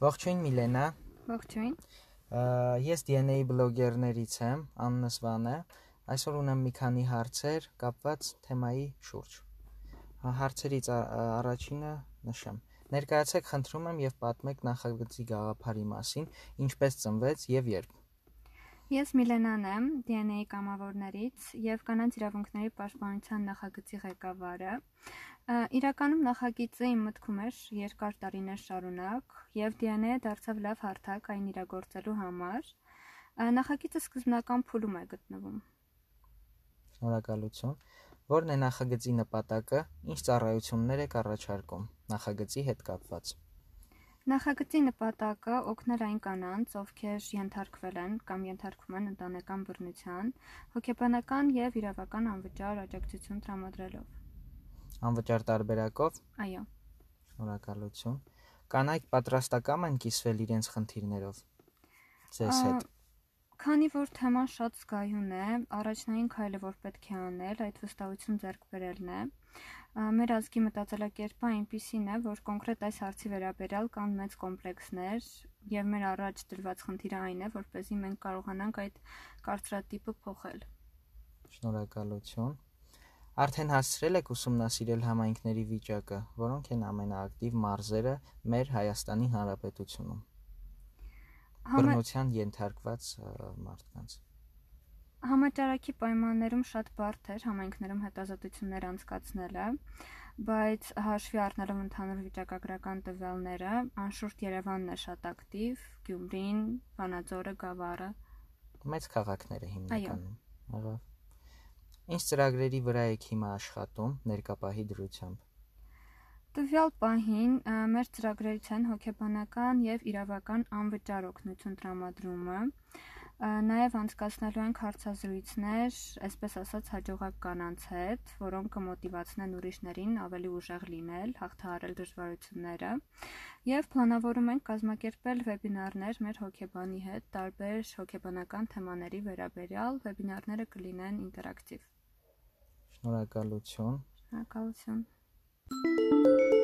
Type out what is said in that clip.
Ողջույն Միլենա։ Ողջույն։ Ես DNA բլոգերներից եմ, անունս Վան է։ Այսօր ունեմ մի քանի հարցեր կապված թեմայի շուրջ։ Հարցերից առաջինը նշեմ։ Ներկայացեք խնդրում եմ եւ պատմեք նախագծի գաղափարի մասին, ինչպես ծնվեց եւ երբ։ Ես Միլենան եմ, DNA կամավորներից եւ կանանց իրավունքների պաշտպանության նախագծի ղեկավարը։ Իրականում նախագիծը իմ մտքում էր երկար տարիներ շարունակ եւ DNA-ը դարձավ լավ հարթակ այն իրագործելու համար։ Նախագիծը սկզբնական փուլում է գտնվում։ Շնորհակալություն։ Որն է նախագծի նպատակը, ինչ ծառայություններ եք առաջարկում նախագծի հետ կապված։ Նախագծի նպատակը օգնել այն կանանց, ովքեր ենթարկվել են կամ ենթարկվում են ընտանեկան բռնության, հոգեբանական եւ իրավական անվճար աջակցություն տրամադրելով։ Անվճար տարբերակով։ Այո։ Շնորհակալություն։ Կանայք պատրաստակամ են կիսվել իրենց խնդիրներով ձեզ հետ։ Քանի որ թեման շատ զգայուն է, առաջնային քայլը, որ պետք է անել, այդ վստահություն ձեռք բերելն է։ Մեր ազգի մտածելակերպը այնպիսին է, որ կոնկրետ այս հարցի վերաբերյալ կան մեծ կոմպլեքսներ, եւ մեր առաջ դրված խնդիրը այն է, որպեսզի մենք կարողանանք այդ կարծրատիպը փոխել։ Շնորհակալություն։ Արդեն հասցրել եք ուսումնասիրել համայնքների վիճակը, որոնք են ամենաակտիվ մարզերը մեր Հայաստանի Հանրապետությունում։ Բռնության ենթարկված մարդկանց։ Համաճարակի պայմաններում շատ բարդ էր համայնքներում հետազոտություններ անցկացնելը, բայց հաշվի առնելով ընդհանուր վիճակագրական տվյալները, անշուշտ Երևանն է շատ ակտիվ, Գյումրին, Վանաձորը, Գավառը։ Մեծ քաղաքները հիմնականում։ Ահա։ Ինչ ծրագրերի վրա եք հիմա աշխատում ներկապահի դրությամբ։ Տվյալ պահին մեր ծրագրերից են հոգեբանական եւ իրավական անվճար օգնություն տրամադրումը, Նաև անցկացնելու ենք հարցազրույցներ, այսպես ասած, հաջողակ կանանց հետ, որոնք կմոտիվացնեն ուրիշներին ավելի ուժեղ լինել, հաղթահարել դժվարությունները, եւ պլանավորում ենք կազմակերպել վեբինարներ մեր հոգեբանի հետ տարբեր հոգեբանական թեմաների վերաբերյալ։ Վեբինարները կլինեն ինտերակտիվ։ Շնորհակալություն։ Շնորհակալություն։ Thank you.